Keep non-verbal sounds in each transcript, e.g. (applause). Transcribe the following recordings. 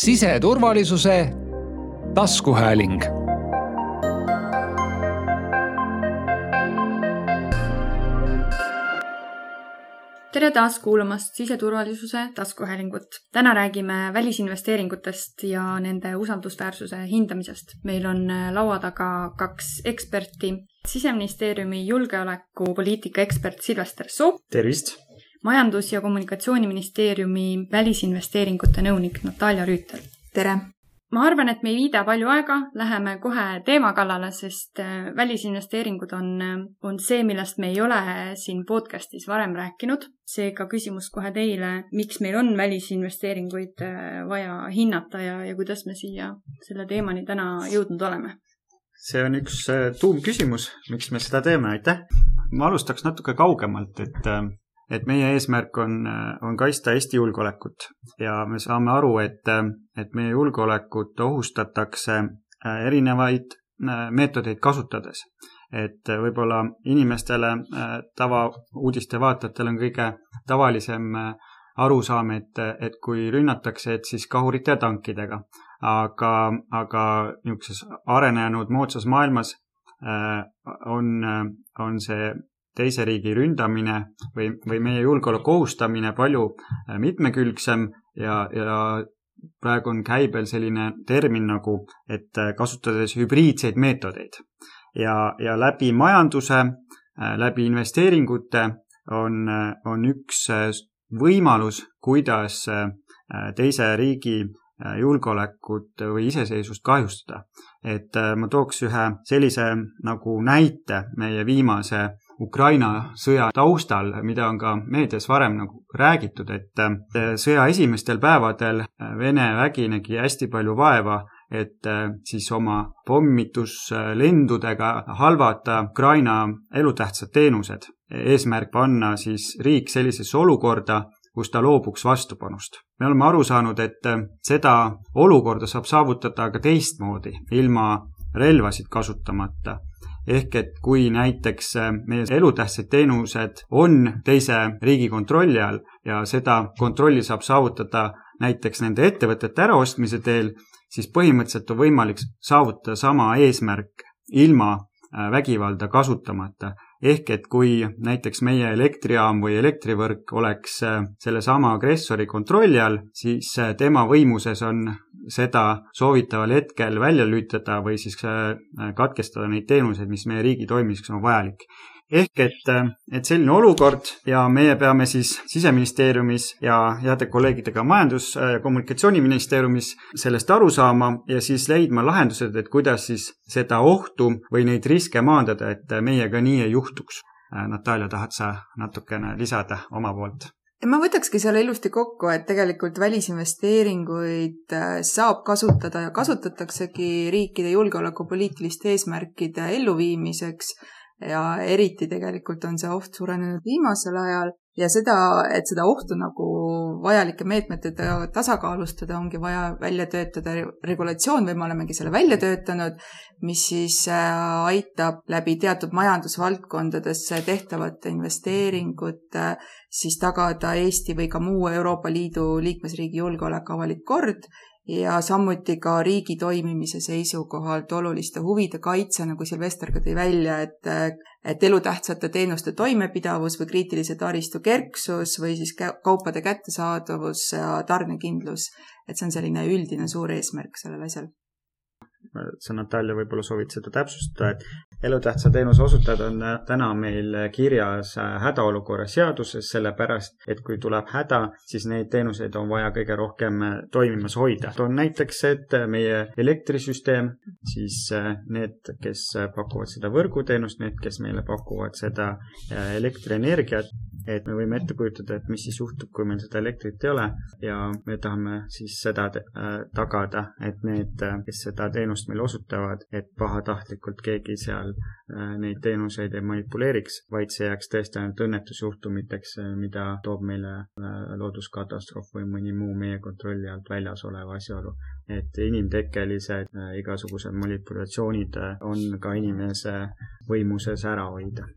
siseturvalisuse taskuhääling tere taas kuulamast siseturvalisuse taskuhäälingut. täna räägime välisinvesteeringutest ja nende usaldusväärsuse hindamisest. meil on laua taga kaks eksperti. siseministeeriumi julgeolekupoliitika ekspert Silvester Soo. tervist! Majandus- ja Kommunikatsiooniministeeriumi välisinvesteeringute nõunik Natalja Rüütel. tere! ma arvan, et me ei viida palju aega, läheme kohe teema kallale, sest äh, välisinvesteeringud on, äh, on see, millest me ei ole siin podcastis varem rääkinud. seega küsimus kohe teile, miks meil on välisinvesteeringuid äh, vaja hinnata ja, ja kuidas me siia selle teemani täna jõudnud oleme? see on üks tuumküsimus, miks me seda teeme, aitäh! ma alustaks natuke kaugemalt, et et meie eesmärk on, on kaitsta Eesti julgeolekut ja me saame aru, et, et meie julgeolekut ohustatakse äh, erinevaid äh, meetodeid kasutades. et võib-olla inimestele, äh, tavauudiste vaatajatel on kõige tavalisem arusaam, et, et kui rünnatakse, et siis kahurite ja tankidega. aga, aga niisuguses arenenud moodsas maailmas on, on see teise riigi ründamine või, või meie julgeoleku ohustamine palju äh, mitmekülgsem ja, ja praegu on käibel selline termin nagu, et äh, kasutades hübriidseid meetodeid ja, ja läbi majanduse, äh, läbi investeeringute on, on üks võimalus, kuidas teise riigi julgeolekut või iseseisvust kahjustada. et ma tooks ühe sellise nagu näite meie viimase Ukraina sõja taustal, mida on ka meedias varem nagu räägitud, et äh, sõja esimestel päevadel äh, Vene vägi nägi hästi palju vaeva, et äh, siis oma pommituslendudega halvata Ukraina elutähtsad teenused. eesmärk panna siis riik sellisesse olukorda, kus ta loobuks vastupanust. me oleme aru saanud, et seda olukorda saab saavutada ka teistmoodi, ilma relvasid kasutamata ehk et kui näiteks äh, meie elutähtsad teenused on teise riigi kontrolli all ja seda kontrolli saab saavutada näiteks nende ettevõtete äraostmise teel, siis põhimõtteliselt on võimalik saavutada sama eesmärk ilma äh, vägivalda kasutamata. Ehk et kui näiteks meie elektrijaam või elektrivõrk oleks äh, sellesama agressori kontrolli all, siis tema võimuses on seda soovitaval hetkel välja lülitada või siis äh, katkestada neid teenuseid, mis meie riigi toimimiseks on vajalik ehk et, et selline olukord ja meie peame siis siseministeeriumis ja heade kolleegidega majandus- ja kommunikatsiooniministeeriumis sellest aru saama ja siis leidma lahendused, et kuidas siis seda ohtu või neid riske maandada, et meiega nii ei juhtuks. Natalja, tahad sa natukene lisada oma poolt? Ma võtakski selle ilusti kokku, et tegelikult välisinvesteeringuid äh, saab kasutada ja kasutataksegi riikide julgeolekupoliitiliste eesmärkide elluviimiseks ja eriti tegelikult on see oht suurenenud viimasel ajal ja seda, et seda ohtu nagu vajalike meetmetega tasakaalustada, ongi vaja välja töötada regulatsioon või me olemegi selle välja töötanud, mis siis äh, aitab läbi teatud majandusvaldkondadesse tehtavate investeeringute siis tagada Eesti või ka muu Euroopa Liidu liikmesriigi julgeolek, avalik kord ja samuti ka riigi toimimise seisukohalt oluliste huvide kaitse, nagu Silvester ka tõi välja, et, et elutähtsate teenuste toimepidavus või kriitilise taristu kerksus või siis kaupade kättesaadavus ja tarnekindlus. et see on selline üldine suur eesmärk sellel asjal sa, Natalja, võib-olla soovid seda täpsustada, et elutähtsa teenuse osutajad on täna meil kirjas hädaolukorra seaduses, sellepärast et kui tuleb häda, siis neid teenuseid on vaja kõige rohkem toimimas hoida. toon näiteks, et meie elektrisüsteem, siis need, kes pakuvad seda võrguteenust, need, kes meile pakuvad seda elektrienergiat, et me võime ette kujutada, et mis siis juhtub, kui meil seda elektrit ei ole ja me tahame siis seda äh, tagada, et need, äh, kes seda teenust meile osutavad, et pahatahtlikult keegi seal äh, neid teenuseid ei manipuleeriks, vaid see jääks tõesti ainult õnnetusjuhtumiteks, mida toob meile looduskatastroof või mõni muu meie kontrolli alt väljas olev asjaolu. et inimtekkelised igasugused manipulatsioonid on ka inimese võimuses ära hoida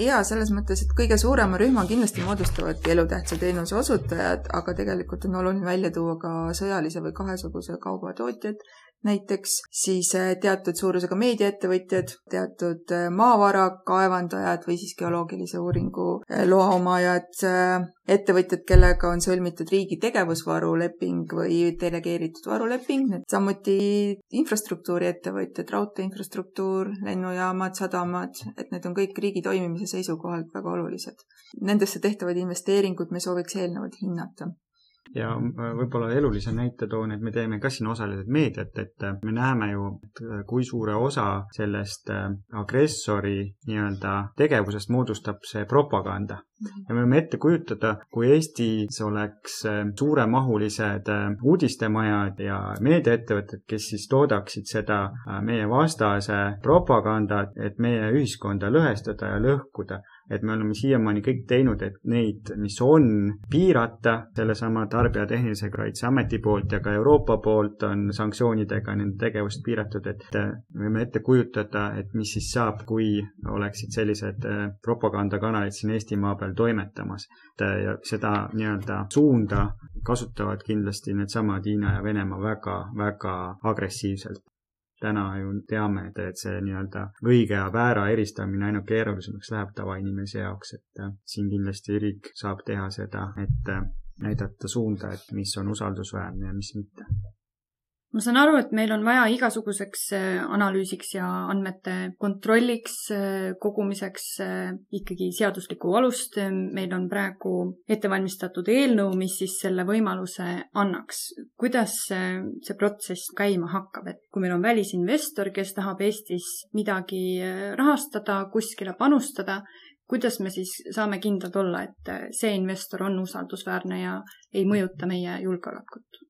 ja selles mõttes, et kõige suurema rühma kindlasti moodustavadki elutähtsa teenuse osutajad, aga tegelikult on oluline välja tuua ka sõjalise või kahesuguse kauba tootjad, näiteks siis äh, teatud suurusega meediaettevõtjad, teatud äh, maavara kaevandajad või siis geoloogilise uuringu äh, loa omajad, ettevõtjad, kellega on sõlmitud riigi tegevusvaruleping või delegeeritud varuleping, samuti infrastruktuuriettevõtjad, raudteeinfrastruktuur, lennujaamad, sadamad, et need on kõik riigi toimimise seisukohalt väga olulised. Nendesse tehtavaid investeeringuid me sooviks eelnevalt hinnata ja äh, võib-olla elulise näite toon, et me teeme ka siin osaliselt meediat, et äh, me näeme ju, äh, kui suure osa sellest agressori nii-öelda tegevusest moodustab see propaganda. Mhm. ja me võime ette kujutada, kui Eestis oleks suuremahulised uudistemajad ja meediaettevõtted, kes siis toodaksid seda meie vastase propagandat, et meie ühiskonda lõhestada ja lõhkuda et me oleme siiamaani kõik teinud, et neid, mis on, piirata sellesama Tarbija Tehnilise Kaitse Ameti poolt ja ka Euroopa poolt on sanktsioonidega nende tegevust piiratud, et me võime ette kujutada, et mis siis saab, kui oleksid sellised äh, propagandakanalid siin Eestimaa peal toimetamas. ja seda nii-öelda suunda kasutavad kindlasti needsamad Hiina ja Venemaa väga, väga agressiivselt täna ju teame, et, et see nii-öelda õige ja väära eristamine aina keerulisemaks läheb tavainimese jaoks, et äh, siin kindlasti riik saab teha seda, et äh, näidata suunda, et mis on usaldusväärne ja mis mitte ma saan aru, et meil on vaja igasuguseks äh, analüüsiks ja andmete kontrolliks, äh, kogumiseks äh, ikkagi seaduslikku alust. meil on praegu ette valmistatud eelnõu, mis siis selle võimaluse annaks. kuidas see protsess käima hakkab, et kui meil on välisinvestor, kes tahab Eestis midagi rahastada, kuskile panustada, kuidas me siis saame kindlad olla, et see investor on usaldusväärne ja ei mõjuta meie julgeolekut?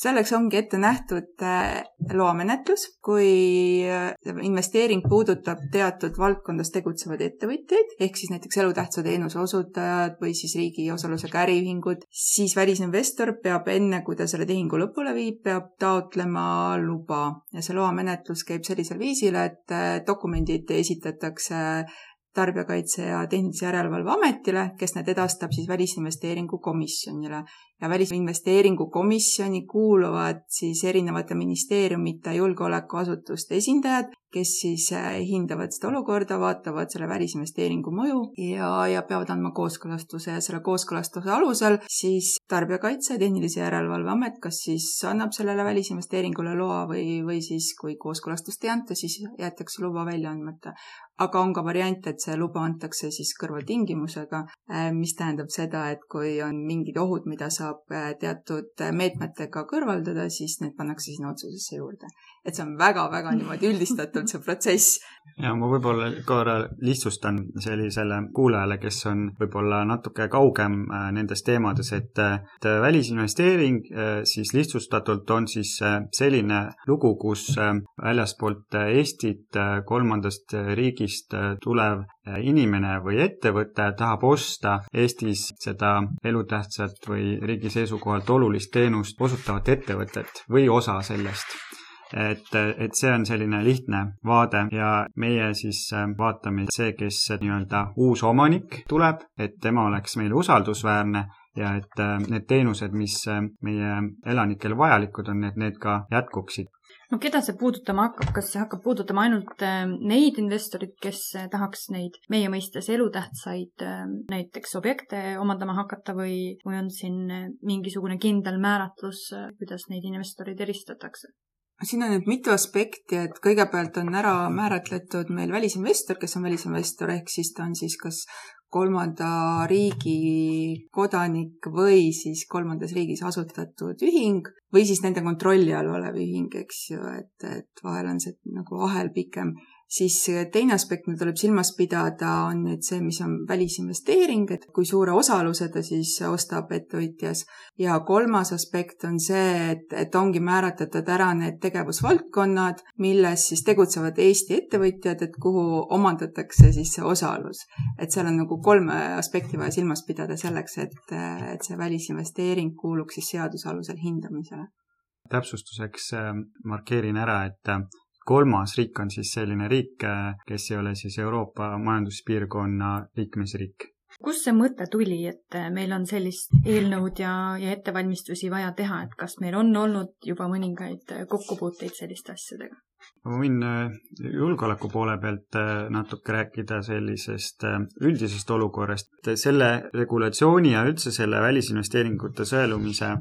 Selleks ongi ette nähtud äh, loamenetlus, kui äh, investeering puudutab teatud valdkondas tegutsevaid ettevõtjaid, ehk siis näiteks elutähtsa teenuse osutajad või siis riigi osalusega äriühingud, siis välisinvestor peab enne, kui ta selle tehingu lõpule viib, peab taotlema luba. Ja see loamenetlus käib sellisel viisil, et äh, dokumendid esitatakse Tarbijakaitse ja Tehnilise Järelevalve Ametile, kes need edastab siis Välisinvesteeringu Komisjonile. Ja Välisinvesteeringu Komisjoni kuuluvad siis erinevate ministeeriumite julgeolekuasutuste esindajad, kes siis äh, hindavad seda olukorda, vaatavad selle välisinvesteeringu mõju ja, ja peavad andma kooskõlastuse. Ja selle kooskõlastuse alusel siis Tarbijakaitse ja Tehnilise Järelevalve Amet kas siis annab sellele välisinvesteeringule loa või, või siis kui kooskõlastust ei anta, siis jäetakse luba välja andmata. Aga on ka variant, et see luba antakse siis kõrvaltingimusega, äh, mis tähendab seda, et kui on mingid ohud, mida saab äh, teatud meetmetega kõrvaldada, siis need pannakse sinna otsusesse juurde. et see on väga-väga niimoodi üldistatult see protsess. ja ma võib-olla korra lihtsustan sellisele kuulajale, kes on võib-olla natuke kaugem äh, nendes teemades, et, välisinvesteering siis lihtsustatult on siis selline lugu, kus väljaspoolt Eestit kolmandast riigi riigist äh, tulev äh, inimene või ettevõte tahab osta Eestis seda elutähtsat või riigi seisukohalt olulist teenust osutavat ettevõtet või osa sellest. Et, et see on selline lihtne vaade ja meie siis äh, vaatame see, kes nii-öelda uus omanik tuleb, et tema oleks meile usaldusväärne ja et need teenused, mis meie elanikele vajalikud on, et need ka jätkuksid no keda see puudutama hakkab, kas see hakkab puudutama ainult äh, neid investoreid, kes äh, tahaks neid meie mõistes elutähtsaid äh, näiteks objekte omandama hakata või, või on siin mingisugune kindel määratlus, kuidas neid investoreid eristatakse? siin on nüüd mitu aspekti, et kõigepealt on ära määratletud meil välisinvestor, kes on välisinvestor, ehk siis ta on siis kas kolmanda riigi kodanik või siis kolmandas riigis asutatud ühing või siis nende kontrolli all olev ühing, eks ju, et, et vahel on see nagu ahel pikem siis teine aspekt, mida tuleb silmas pidada, on nüüd see, mis on välisinvesteering, et kui suure osaluse ta siis ostab ettevõtjas. ja kolmas aspekt on see, et, et ongi määratletud ära need tegevusvaldkonnad, milles siis tegutsevad Eesti ettevõtjad, et kuhu omandatakse siis see osalus. et seal on nagu kolme aspekti vaja silmas pidada selleks, et, et see välisinvesteering kuuluks siis seaduse alusel hindamisele täpsustuseks äh, markeerin ära, et kolmas riik on siis selline riik, kes ei ole siis Euroopa Majanduspiirkonna liikmesriik kust see mõte tuli, et meil on sellist eelnõud ja, ja ettevalmistusi vaja teha, et kas meil on olnud juba mõningaid kokkupuuteid selliste asjadega? Ma võin äh, julgeoleku poole pealt äh, natuke rääkida sellisest äh, üldisest olukorrast. selle regulatsiooni ja üldse selle välisinvesteeringute sõelumise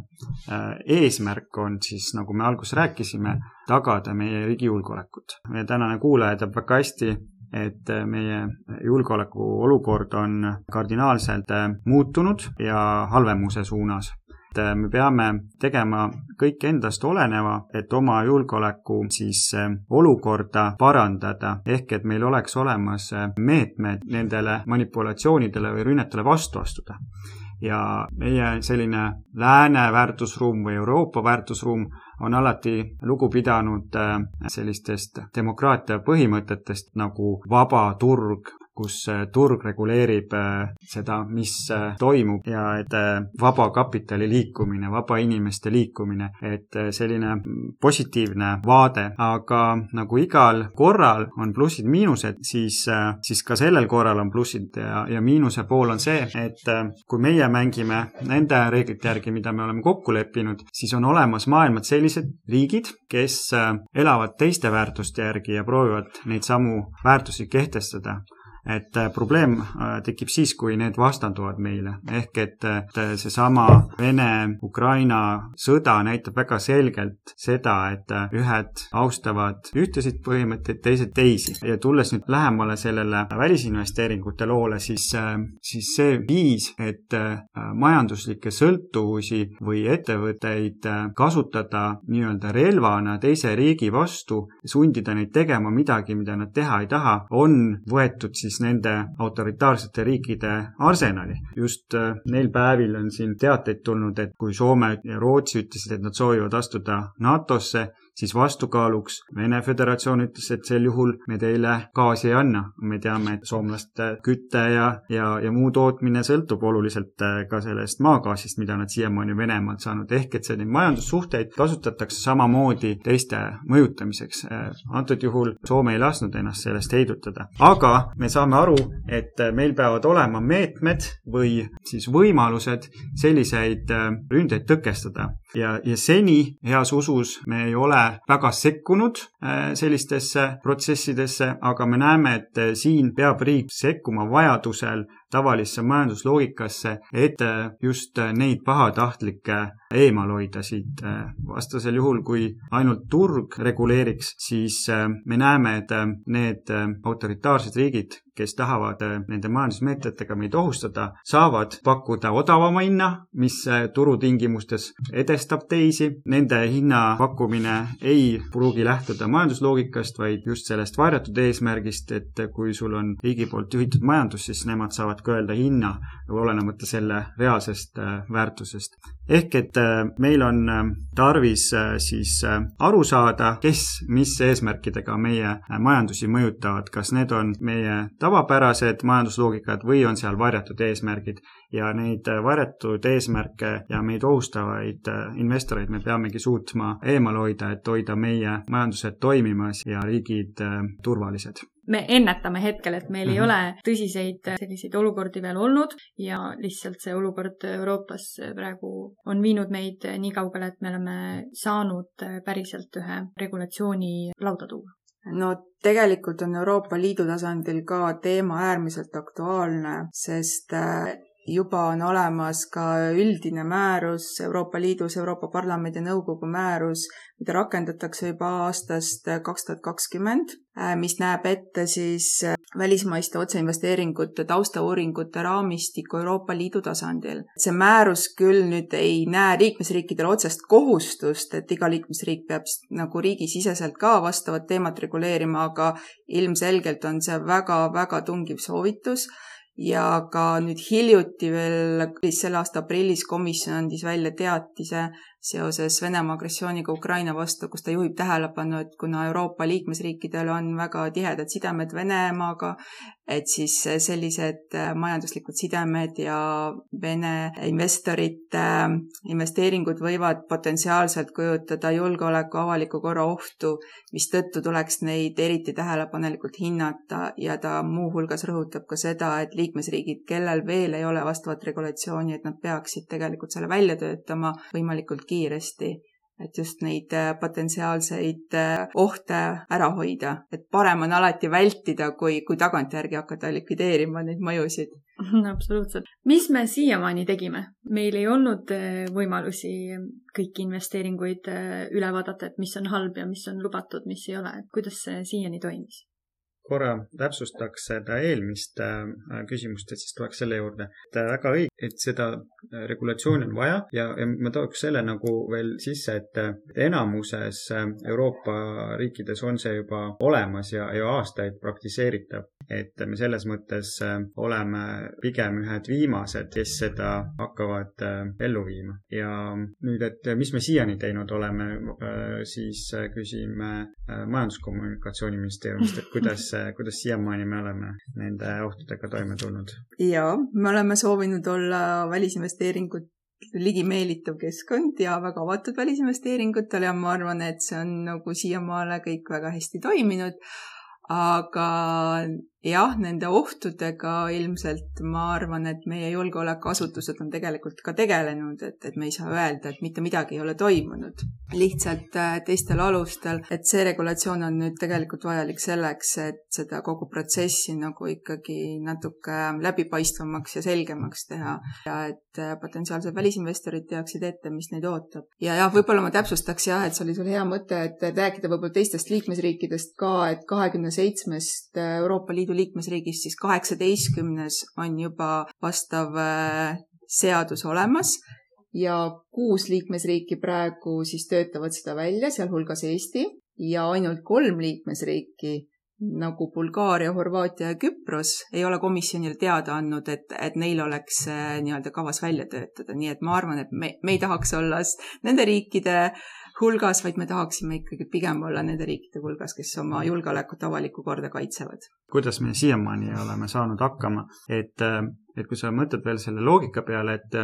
eesmärk on siis, nagu me alguses rääkisime, tagada meie riigi julgeolekut. meie tänane kuulaja teab väga hästi, et meie julgeoleku olukord on kardinaalselt muutunud ja halvemuse suunas et me peame tegema kõik endast oleneva, et oma julgeoleku siis eh, olukorda parandada, ehk et meil oleks olemas eh, meetmed nendele manipulatsioonidele või rünnetele vastu astuda. Ja meie selline lääne väärtusruum või Euroopa väärtusruum on alati lugu pidanud sellistest demokraatia põhimõtetest nagu vaba turg, kus äh, turg reguleerib äh, seda, mis äh, toimub ja et vaba kapitali liikumine, vaba inimeste liikumine, et selline positiivne vaade, aga nagu igal korral on plussid-miinused, siis, siis ka sellel korral on plussid ja, ja miinuse pool on see, et kui meie mängime nende reeglite järgi, mida me oleme kokku leppinud, siis on olemas maailmas sellised riigid, kes elavad teiste väärtuste järgi ja proovivad neid samu väärtusi kehtestada et äh, probleem äh, tekib siis, kui need vastanduvad meile, ehk et, et seesama Vene-Ukraina sõda näitab väga selgelt seda, et äh, ühed austavad ühtesid põhimõtteid, teised teisi. Ja tulles nüüd lähemale sellele välisinvesteeringute loole, siis, siis see viis, et majanduslikke sõltuvusi või ettevõtteid kasutada nii-öelda relvana teise riigi vastu, sundida neid tegema midagi, mida nad teha ei taha, on võetud siis siis nende autoritaarsete riikide arsenali. just äh, neil päevil on siin teateid tulnud, et kui Soome ja Rootsi ütlesid, et nad soovivad astuda NATO-sse, siis vastukaaluks Vene Föderatsioon ütles, et sel juhul me teile gaasi ei anna. me teame, et soomlaste küte ja, ja, ja muu tootmine sõltub oluliselt äh, ka sellest maagaasist, mida nad siiamaani Venemaalt saanud, ehk et selliseid majandussuhteid kasutatakse samamoodi teiste mõjutamiseks. Äh, antud juhul Soome ei lasknud ennast sellest heidutada, aga me saame aru, et meil peavad olema meetmed või siis võimalused selliseid äh, ründeid tõkestada ja, ja seni heas usus me ei ole väga sekkunud äh, sellistesse protsessidesse, aga me näeme, et äh, siin peab riik sekkuma vajadusel tavalisse majandusloogikasse, et äh, just neid pahatahtlikke eemal hoida siit. vastasel juhul, kui ainult turg reguleeriks, siis me näeme, et need autoritaarsed riigid, kes tahavad nende majandusmeetmetega meid ohustada, saavad pakkuda odavama hinna, mis turutingimustes edestab teisi. Nende hinna pakkumine ei pruugi lähtuda majandusloogikast, vaid just sellest varjatud eesmärgist, et kui sul on riigi poolt juhitud majandus, siis nemad saavad ka öelda hinna, olenemata selle reaalsest äh, väärtusest. Ehk et äh, meil on äh, tarvis siis aru saada, kes mis eesmärkidega meie majandusi mõjutavad, kas need on meie tavapärased majandusloogikad või on seal varjatud eesmärgid? Ja neid varjatud eesmärke ja meid ohustavaid investoreid me peamegi suutma eemal hoida, et hoida meie majandused toimimas ja riigid turvalised me ennetame hetkel, et meil mm -hmm. ei mhm. ole tõsiseid selliseid olukordi veel olnud ja lihtsalt see olukord Euroopas praegu on viinud meid nii kaugele, et me oleme saanud päriselt ühe regulatsiooni lauda tuua no tegelikult on Euroopa Liidu tasandil ka teema äärmiselt aktuaalne, sest äh, juba on olemas ka üldine määrus Euroopa Liidus, Euroopa Parlamendi ja Nõukogu määrus, mida rakendatakse juba aastast kaks tuhat kakskümmend, äh, mis näeb ette siis äh, välismaiste otseinvesteeringute taustauuringute raamistiku Euroopa Liidu tasandil. see määrus küll nüüd ei näe liikmesriikidele otsest kohustust, et iga liikmesriik peab nagu riigisiseselt ka vastavat teemat reguleerima, aga ilmselgelt on see väga-väga tungiv soovitus ja ka nüüd hiljuti veel, selle aasta aprillis komisjon andis välja teatise seoses Venemaa agressiooniga Ukraina vastu, kus ta juhib tähelepanu, et kuna Euroopa liikmesriikidel on väga tihedad sidemed Venemaaga, et siis sellised majanduslikud sidemed ja Vene investorite investeeringud võivad potentsiaalselt kujutada julgeoleku avaliku korra ohtu, mistõttu tuleks neid eriti tähelepanelikult hinnata. Ja ta muuhulgas rõhutab ka seda, et liikmesriigid, kellel veel ei ole vastavat regulatsiooni, et nad peaksid tegelikult selle välja töötama võimalikult kiiresti et just neid äh, potentsiaalseid äh, ohte ära hoida, et parem on alati vältida, kui, kui tagantjärgi hakata likvideerima neid mõjusid. (laughs) absoluutselt. mis me siiamaani tegime? meil ei olnud äh, võimalusi kõiki investeeringuid üle vaadata, et mis on halb ja mis on lubatud, mis ei ole, et kuidas see siiani toimis? Korra täpsustaks seda eelmist äh, küsimust, et siis tuleks selle juurde. et äh, väga õige, et seda äh, regulatsiooni on vaja ja, ja ma tooks selle nagu veel sisse, et enamuses Euroopa riikides on see juba olemas ja, ja aastaid praktiseeritav. et me selles mõttes oleme pigem ühed viimased, kes seda hakkavad ellu viima. ja nüüd, et mis me siiani teinud oleme, siis küsime Majandus-Kommunikatsiooniministeeriumist, et kuidas kuidas siiamaani me oleme nende ohtudega toime tulnud? jaa, me oleme soovinud olla välisinvesteeringut ligimeelitav keskkond ja väga avatud välisinvesteeringutele ja ma arvan, et see on nagu siiamaale kõik väga hästi toiminud. aga jah, nende ohtudega ilmselt ma arvan, et meie julgeolekuasutused on tegelikult ka tegelenud, et, et me ei saa öelda, et mitte midagi ei ole toimunud. lihtsalt äh, teistel alustel, et see regulatsioon on nüüd tegelikult vajalik selleks, et seda kogu protsessi nagu ikkagi natuke läbipaistvamaks ja selgemaks teha ja et äh, potentsiaalsed välisinvestorid teaksid ette, mis neid ootab. ja jah, võib-olla ma täpsustaks jah, et see oli sul hea mõte, et rääkida võib-olla teistest liikmesriikidest ka, et kahekümne seitsmest Euroopa Liidu Liidu liikmesriigist, siis kaheksateistkümnes on juba vastav äh, seadus olemas ja kuus liikmesriiki praegu siis töötavad seda välja, sealhulgas Eesti ja ainult kolm liikmesriiki nagu Bulgaaria, Horvaatia ja Küpros ei ole komisjonile teada andnud, et, et neil oleks äh, nii-öelda kavas välja töötada, nii et ma arvan, et me, me ei tahaks olla nende riikide hulgas, vaid me tahaksime ikkagi pigem olla nende riikide hulgas, kes oma julgeolekut, avalikku korda kaitsevad. kuidas me siiamaani oleme saanud hakkama, et, et kui sa mõtled veel selle loogika peale, et,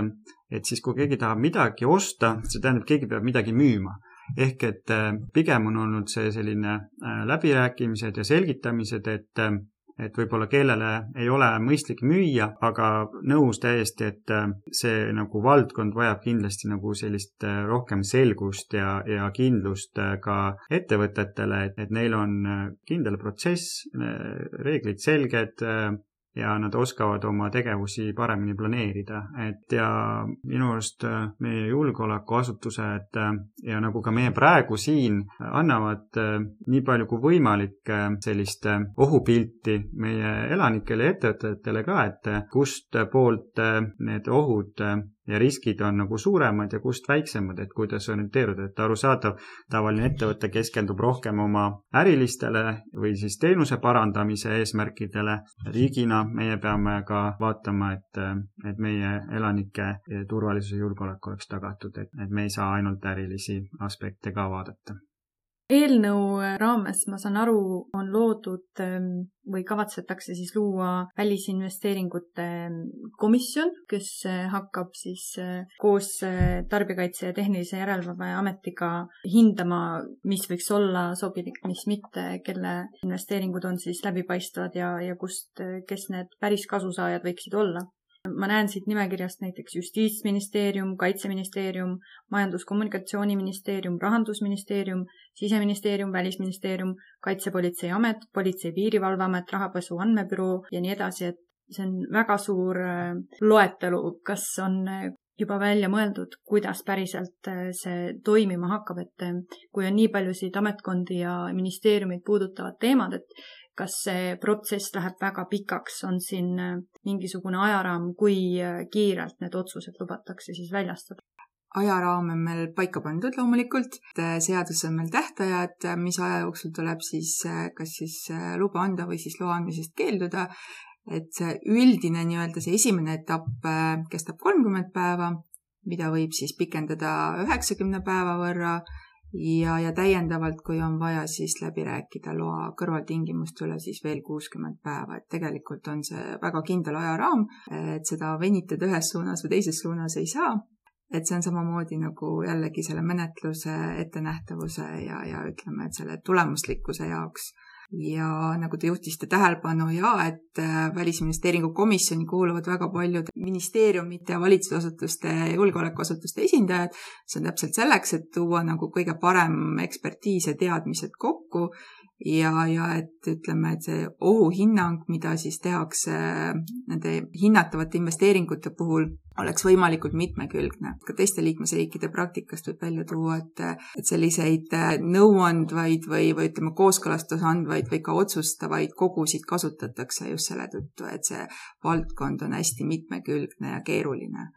et siis, kui keegi tahab midagi osta, see tähendab, keegi peab midagi müüma ehk et pigem on olnud see selline äh, läbirääkimised ja selgitamised, et et võib-olla kellele ei ole mõistlik müüa, aga nõus täiesti, et äh, see nagu valdkond vajab kindlasti nagu sellist äh, rohkem selgust ja, ja kindlust äh, ka ettevõtetele, et, et neil on kindel protsess, reeglid selged ja nad oskavad oma tegevusi paremini planeerida, et ja minu arust äh, meie julgeolekuasutused äh, ja nagu ka meie praegu siin annavad äh, nii palju kui võimalik sellist ohupilti meie elanikele ja ettevõtetele ka, et kust poolt need ohud ja riskid on nagu suuremad ja kust väiksemad, et kuidas orienteeruda, et arusaadav, tavaline ettevõte keskendub rohkem oma ärilistele või siis teenuse parandamise eesmärkidele. riigina meie peame ka vaatama, et, et meie elanike turvalisus ja julgeolek oleks tagatud, et, et me ei saa ainult ärilisi aspekte ka vaadata eelnõu raames, ma saan aru, on loodud ähm, või kavatsetakse siis luua välisinvesteeringute komisjon, kes äh, hakkab siis äh, koos äh, Tarbijakaitse ja Tehnilise Järelevalve Ametiga hindama, mis võiks olla sobilik, mis mitte, kelle investeeringud on siis läbipaistvad ja, ja kust, kes need päris kasusaajad võiksid olla ma näen siit nimekirjast näiteks Justiitsministeerium, Kaitseministeerium, Majandus-Kommunikatsiooniministeerium, Rahandusministeerium, Siseministeerium, Välisministeerium, Kaitsepolitseiamet, Politsei-Piirivalveamet, Rahapesu Andmebüroo ja nii edasi, et see on väga suur äh, loetelu, kas on äh, juba välja mõeldud, kuidas päriselt äh, see toimima hakkab, et kui on nii paljusid ametkondi ja ministeeriumeid puudutavad teemad, et kas see protsess läheb väga pikaks, on siin äh, mingisugune ajaraam, kui äh, kiirelt need otsused lubatakse siis väljastada? ajaraam on meil paika pandud loomulikult, seaduses on meil tähtajad, mis aja jooksul tuleb siis äh, kas siis luba anda või siis loa andmisest keelduda. et see üldine nii-öelda see esimene etapp kestab kolmkümmend päeva mida võib siis pikendada üheksakümne päeva võrra ja, ja täiendavalt, kui on vaja, siis läbi rääkida loa kõrvaltingimuste üle, siis veel kuuskümmend päeva, et tegelikult on see väga kindel ajaraam, et seda venitada ühes suunas või teises suunas ei saa. et see on samamoodi nagu jällegi selle menetluse ettenähtavuse ja, ja ütleme, et selle tulemuslikkuse jaoks ja nagu te juhtisite tähelepanu ja et äh, Välisinvesteeringu komisjoni kuuluvad väga paljud ministeeriumite ja valitsusasutuste ja julgeolekuasutuste esindajad. see on täpselt selleks, et tuua nagu kõige parem ekspertiis ja teadmised kokku ja, ja et ütleme, et see ohuhinnang, mida siis tehakse nende hinnatavate investeeringute puhul, oleks võimalikult mitmekülgne. ka teiste liikmesriikide praktikast võib välja tuua, et, et selliseid nõuandvaid või, või ütleme, kooskõlastuse andvaid või ka otsustavaid kogusid kasutatakse just selle tõttu, et see valdkond on hästi mitmekülgne ja keeruline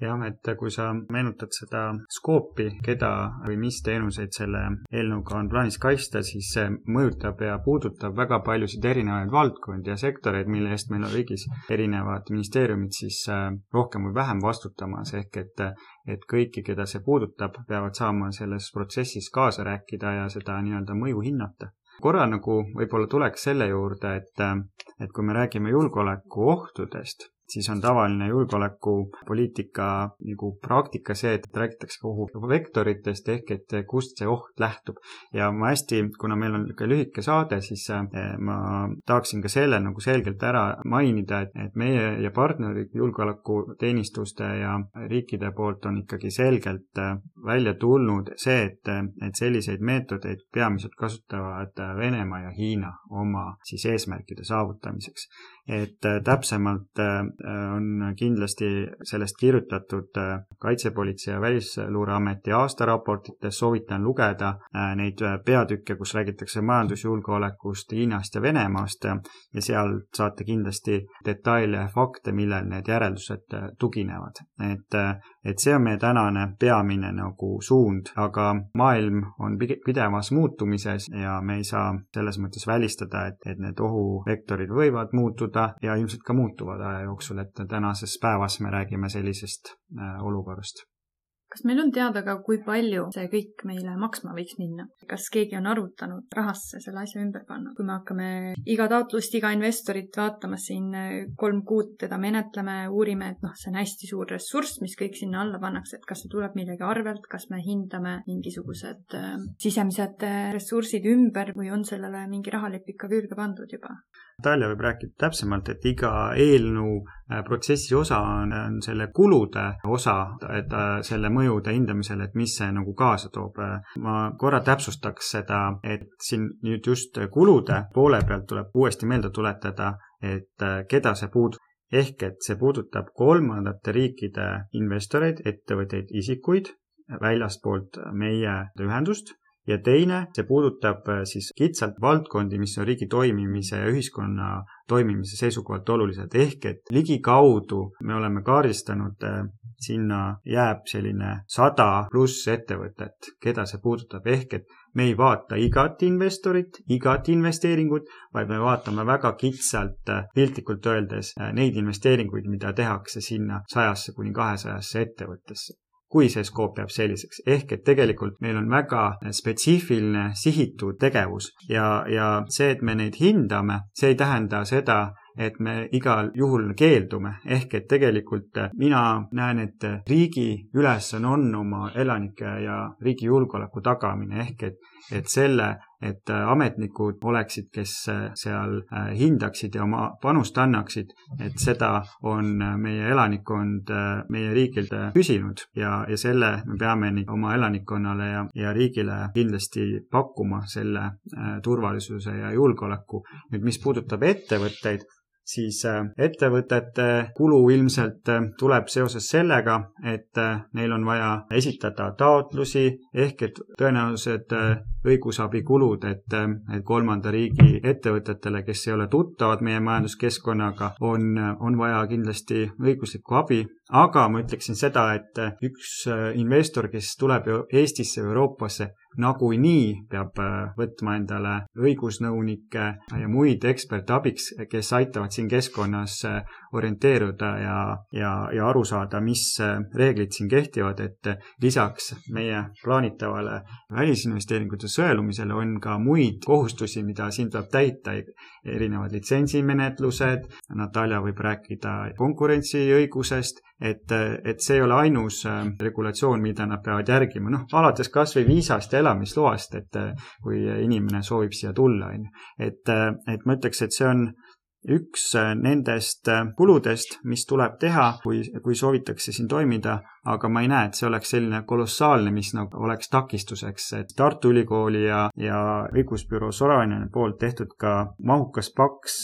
jah, et kui sa meenutad seda skoopi, keda või mis teenuseid selle eelnõuga on plaanis kaitsta, siis see mõjutab ja puudutab väga paljusid erinevaid valdkondi ja sektoreid, mille eest meil on riigis erinevad ministeeriumid siis äh, rohkem või vähem vastutamas, ehk et et kõiki, keda see puudutab, peavad saama selles protsessis kaasa rääkida ja seda nii-öelda mõju hinnata. Korra nagu võib-olla tuleks selle juurde, et, et kui me räägime julgeolekuohtudest, siis on tavaline julgeolekupoliitika nagu praktika see, et räägitakse kogu vektoritest ehk et kust see oht lähtub. ja ma hästi, kuna meil on niisugune lühike saade, siis eh, ma tahaksin ka selle nagu selgelt ära mainida, et, et meie ja partnerid julgeolekuteenistuste ja riikide poolt on ikkagi selgelt eh, välja tulnud see, et, et selliseid meetodeid peamiselt kasutavad Venemaa ja Hiina oma siis eesmärkide saavutamiseks et täpsemalt on kindlasti sellest kirjutatud äh, Kaitsepolitsei ja Välisluureameti aastaraportites, soovitan lugeda neid peatükke, kus räägitakse majandusjulgeolekust Hiinast ja Venemaast ja seal saate kindlasti detaile ja fakte, millel need järeldused tuginevad. et, et see on meie tänane peamine nagu suund, aga maailm on pidevas muutumises ja me ei saa selles mõttes välistada, et, et need ohuvektorid võivad muutuda, ja ilmselt ka muutuvad aja jooksul, et tänases päevas me räägime sellisest äh, olukorrast kas meil on teada ka, kui palju see kõik meile maksma võiks minna? kas keegi on arvutanud rahasse selle asja ümber panna? kui me hakkame iga taotlust, iga investorit vaatama siin äh, kolm kuud, teda menetleme, uurime, et noh, see on hästi suur ressurss, mis kõik sinna alla pannakse, et kas see tuleb millegi arvelt, kas me hindame mingisugused äh, sisemised äh, ressursid ümber või on sellele mingi rahalepik ka külge pandud juba? Natalja võib rääkida täpsemalt, et iga eelnõu äh, protsessi osa on, on selle kulude osa, et äh, selle mõjude hindamisel, et mis see nagu kaasa toob. ma korra täpsustaks seda, et siin nüüd just kulude poole pealt tuleb uuesti meelde tuletada, et äh, keda see puudutab ehk et see puudutab kolmandate riikide investoreid, ettevõtteid, isikuid väljastpoolt meie ühendust ja teine, see puudutab äh, siis kitsalt valdkondi, mis on riigi toimimise ja ühiskonna toimimise seisukohalt olulised, ehk et ligikaudu me oleme kaardistanud, äh, sinna jääb selline sada pluss ettevõtet, keda see puudutab, ehk et me ei vaata igat investorit, igat investeeringut, vaid me vaatame väga kitsalt, äh, piltlikult öeldes, neid investeeringuid, mida tehakse sinna sajasse kuni kahesajasse ettevõttesse kui see skoop jääb selliseks. ehk et tegelikult meil on väga spetsiifiline sihitud tegevus ja, ja see, et me neid hindame, see ei tähenda seda, et me igal juhul keeldume, ehk et tegelikult mina näen, et riigi ülesanne on oma elanike ja riigi julgeoleku tagamine, ehk et, et selle et äh, ametnikud oleksid, kes äh, seal äh, hindaksid ja oma panust annaksid, et seda on meie elanikkond meie riigilt küsinud ja, ja selle me peame nii oma elanikkonnale ja, ja riigile kindlasti pakkuma, selle turvalisuse ja julgeoleku. nüüd, mis puudutab ettevõtteid, siis ettevõtete kulu ilmselt tuleb seoses sellega, et neil on vaja esitada taotlusi ehk et tõenäoliselt õigusabikulud, et, et kolmanda riigi ettevõtetele, kes ei ole tuttavad meie majanduskeskkonnaga, on, on vaja kindlasti õiguslikku abi, aga ma ütleksin seda, et üks investor, kes tuleb Eestisse või Euroopasse, nagunii peab äh, võtma endale õigusnõunikke ja muid eksperte abiks, kes aitavad siin keskkonnas äh, orienteeruda ja, ja, ja aru saada, mis äh, reeglid siin kehtivad, et lisaks meie plaanitavale välisinvesteeringute sõelumisele on ka muid kohustusi, mida siin tuleb täita, erinevad litsentsimenetlused, Natalja võib rääkida konkurentsiõigusest, et, et see ei ole ainus regulatsioon, mida nad peavad järgima, noh, alates kas või viisast ja elamisloast, et äh, kui inimene soovib siia tulla, on ju. et, äh, et ma ütleks, et see on üks äh, nendest kuludest, mis tuleb teha, kui, kui soovitakse siin toimida, aga ma ei näe, et see oleks selline kolossaalne, mis nagu oleks takistuseks, et Tartu Ülikooli ja, ja õigusbüroo Sorainen poolt tehtud ka mahukas paks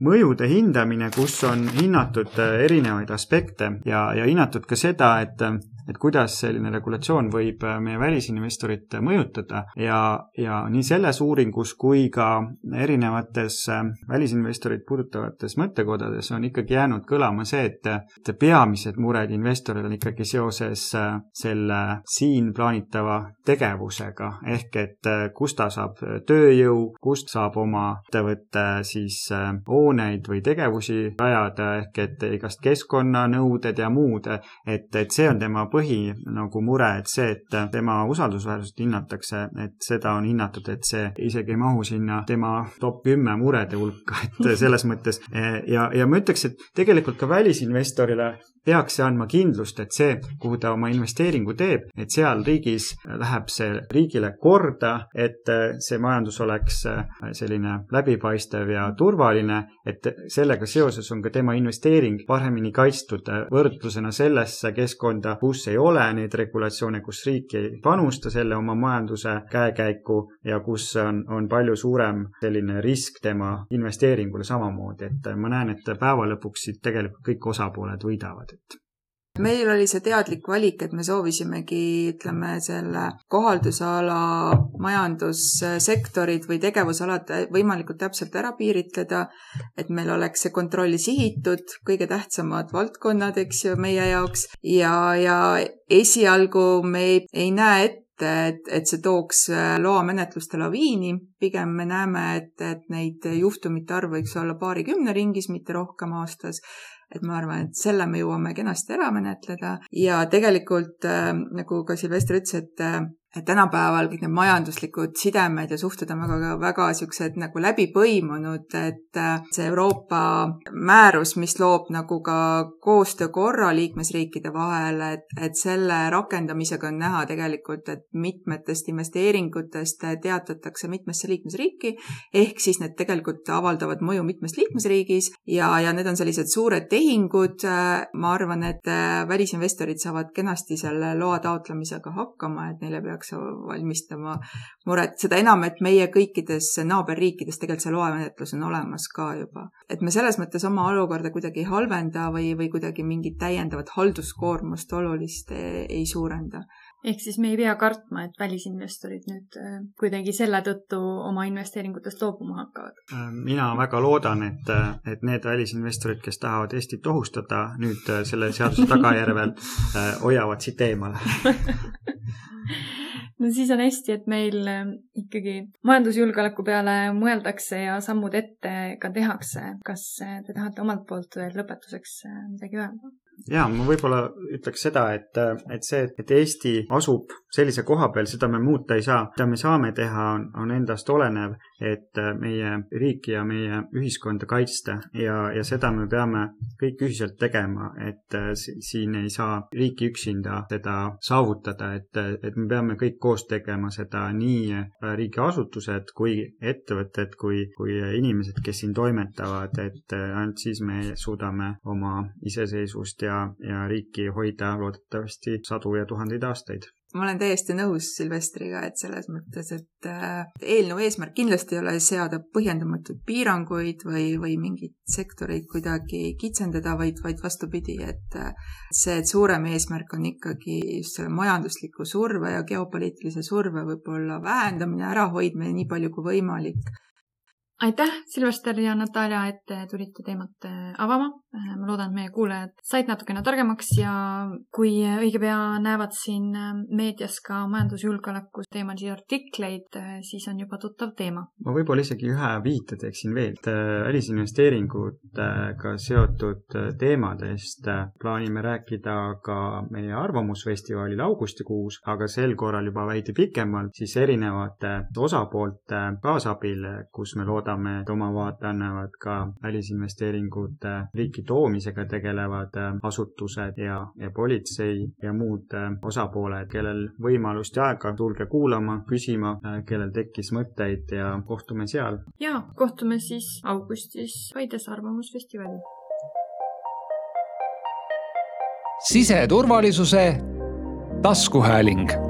mõjude hindamine, kus on hinnatud erinevaid aspekte ja, ja hinnatud ka seda, et et kuidas selline regulatsioon võib äh, meie välisinvestorit mõjutada. Ja, ja nii selles uuringus kui ka erinevates äh, välisinvestorit puudutavates mõttekodades on ikkagi jäänud kõlama see, et, et peamised mured investoril on ikkagi seoses äh, selle siin plaanitava tegevusega. Ehk et kust ta saab tööjõu, kust saab oma ettevõtte siis hooneid või tegevusi rajada ehk et igast keskkonnanõuded ja muud, et, et see on tema põhiline põhi nagu mure, et see, et tema usaldusväärsust hinnatakse, et seda on hinnatud, et see isegi ei mahu sinna tema top kümme murede hulka, et selles mõttes. Ja, ja ma ütleks, et tegelikult ka välisinvestorile peaks see andma kindlust, et see, kuhu ta oma investeeringu teeb, et seal riigis läheb see riigile korda, et see majandus oleks selline läbipaistev ja turvaline, et sellega seoses on ka tema investeering paremini kaitstud võrdlusena sellesse keskkonda, kus ei ole neid regulatsioone, kus riik ei panusta selle oma majanduse käekäiku ja kus on, on palju suurem selline risk tema investeeringule samamoodi, et ma näen, et päeva lõpuks siit tegelikult kõik osapooled võidavad et meil oli see teadlik valik, et me soovisimegi, ütleme, selle kohaldusala majandussektorid või tegevusalad võimalikult täpselt ära piiritleda, et meil oleks see kontroll sihitud, kõige tähtsamad valdkonnad, eks ju, meie jaoks. Ja, ja esialgu me ei, ei näe ette, et, et see tooks loamenetluste laviini, pigem me näeme, et, et neid juhtumite arv võiks olla paarikümne ringis, mitte rohkem aastas et ma arvan, et selle me jõuame kenasti ära menetleda. Ja tegelikult äh, nagu ka Silvester ütles, et äh, et tänapäeval kõik need majanduslikud sidemed ja suhted on väga, väga siuksed nagu läbi põimunud, et äh, see Euroopa määrus, mis loob nagu ka koostöökorra liikmesriikide vahel, et, et selle rakendamisega on näha tegelikult, et mitmetest investeeringutest teatatakse mitmesse liikmesriiki, ehk siis need tegelikult avaldavad mõju mitmes liikmesriigis ja, ja need on sellised suured tehingud. ma arvan, et äh, välisinvestorid saavad kenasti selle loa taotlemisega hakkama, et neile peaks peaks valmistama muret, seda enam, et meie kõikides naaberriikides tegelikult see loamenetlus on olemas ka juba. et me selles mõttes oma olukorda kuidagi ei halvenda või, või kuidagi mingit täiendavat halduskoormust olulist ei, ei suurenda ehk siis me ei pea kartma, et välisinvestorid nüüd äh, kuidagi selle tõttu oma investeeringutest loobuma hakkavad? Äh, mina väga loodan, et, äh, et need välisinvestorid, kes tahavad Eestit ohustada, nüüd selle seaduse tagajärjel hoiavad siit eemale (laughs) no siis on hästi, et meil ikkagi majandusjulgeoleku peale mõeldakse ja sammud ette ka tehakse. kas te tahate omalt poolt veel lõpetuseks midagi öelda? Ja ma võib-olla ütleks seda, et, et see, et Eesti asub sellise koha peal, seda me muuta ei saa. mida me saame teha, on, on endast olenev, et meie riiki ja meie ühiskonda kaitsta. Ja, ja seda me peame kõik ühiselt tegema, et siin ei saa riiki üksinda seda saavutada, et, et me peame kõik koos tegema seda nii riigiasutused kui ettevõtted kui, kui inimesed, kes siin toimetavad, et ainult siis me suudame oma iseseisvust ja ja, ja riiki hoida loodetavasti sadu ja tuhandeid aastaid. Ma olen täiesti nõus Silvestriga, et selles mõttes, et äh, eelnõu eesmärk kindlasti ei ole seada põhjendamatuid piiranguid või, või mingeid sektoreid kuidagi kitsendada, vaid, vaid vastupidi, et äh, see, et suurem eesmärk on ikkagi just selle majandusliku surve ja geopoliitilise surve võib-olla vähendamine, ärahoidmine nii palju kui võimalik aitäh, Silvester ja Natalja, et te tulite teemat äh, avama. Äh, ma loodan, et meie kuulajad said natukene targemaks ja kui õige pea näevad siin äh, meedias ka majandusjulgeoleku teemalisi artikleid, siis on juba tuttav teema. ma võib-olla isegi ühe viite teeksin veel, et välisinvesteeringutega seotud teemadest plaanime rääkida ka meie Arvamusfestivalil augustikuus, aga sel korral juba veidi pikemalt, siis erinevate osapoolte kaasabil, kus me loodame loodame, et oma vaate annavad ka välisinvesteeringute riiki toomisega tegelevad äh, asutused ja, ja politsei ja muud äh, osapooled, kellel võimalust ja aega, tulge kuulama, küsima, äh, kellel tekkis mõtteid ja kohtume seal. ja kohtume siis augustis Paides Arvamusfestivalil. siseturvalisuse taskuhääling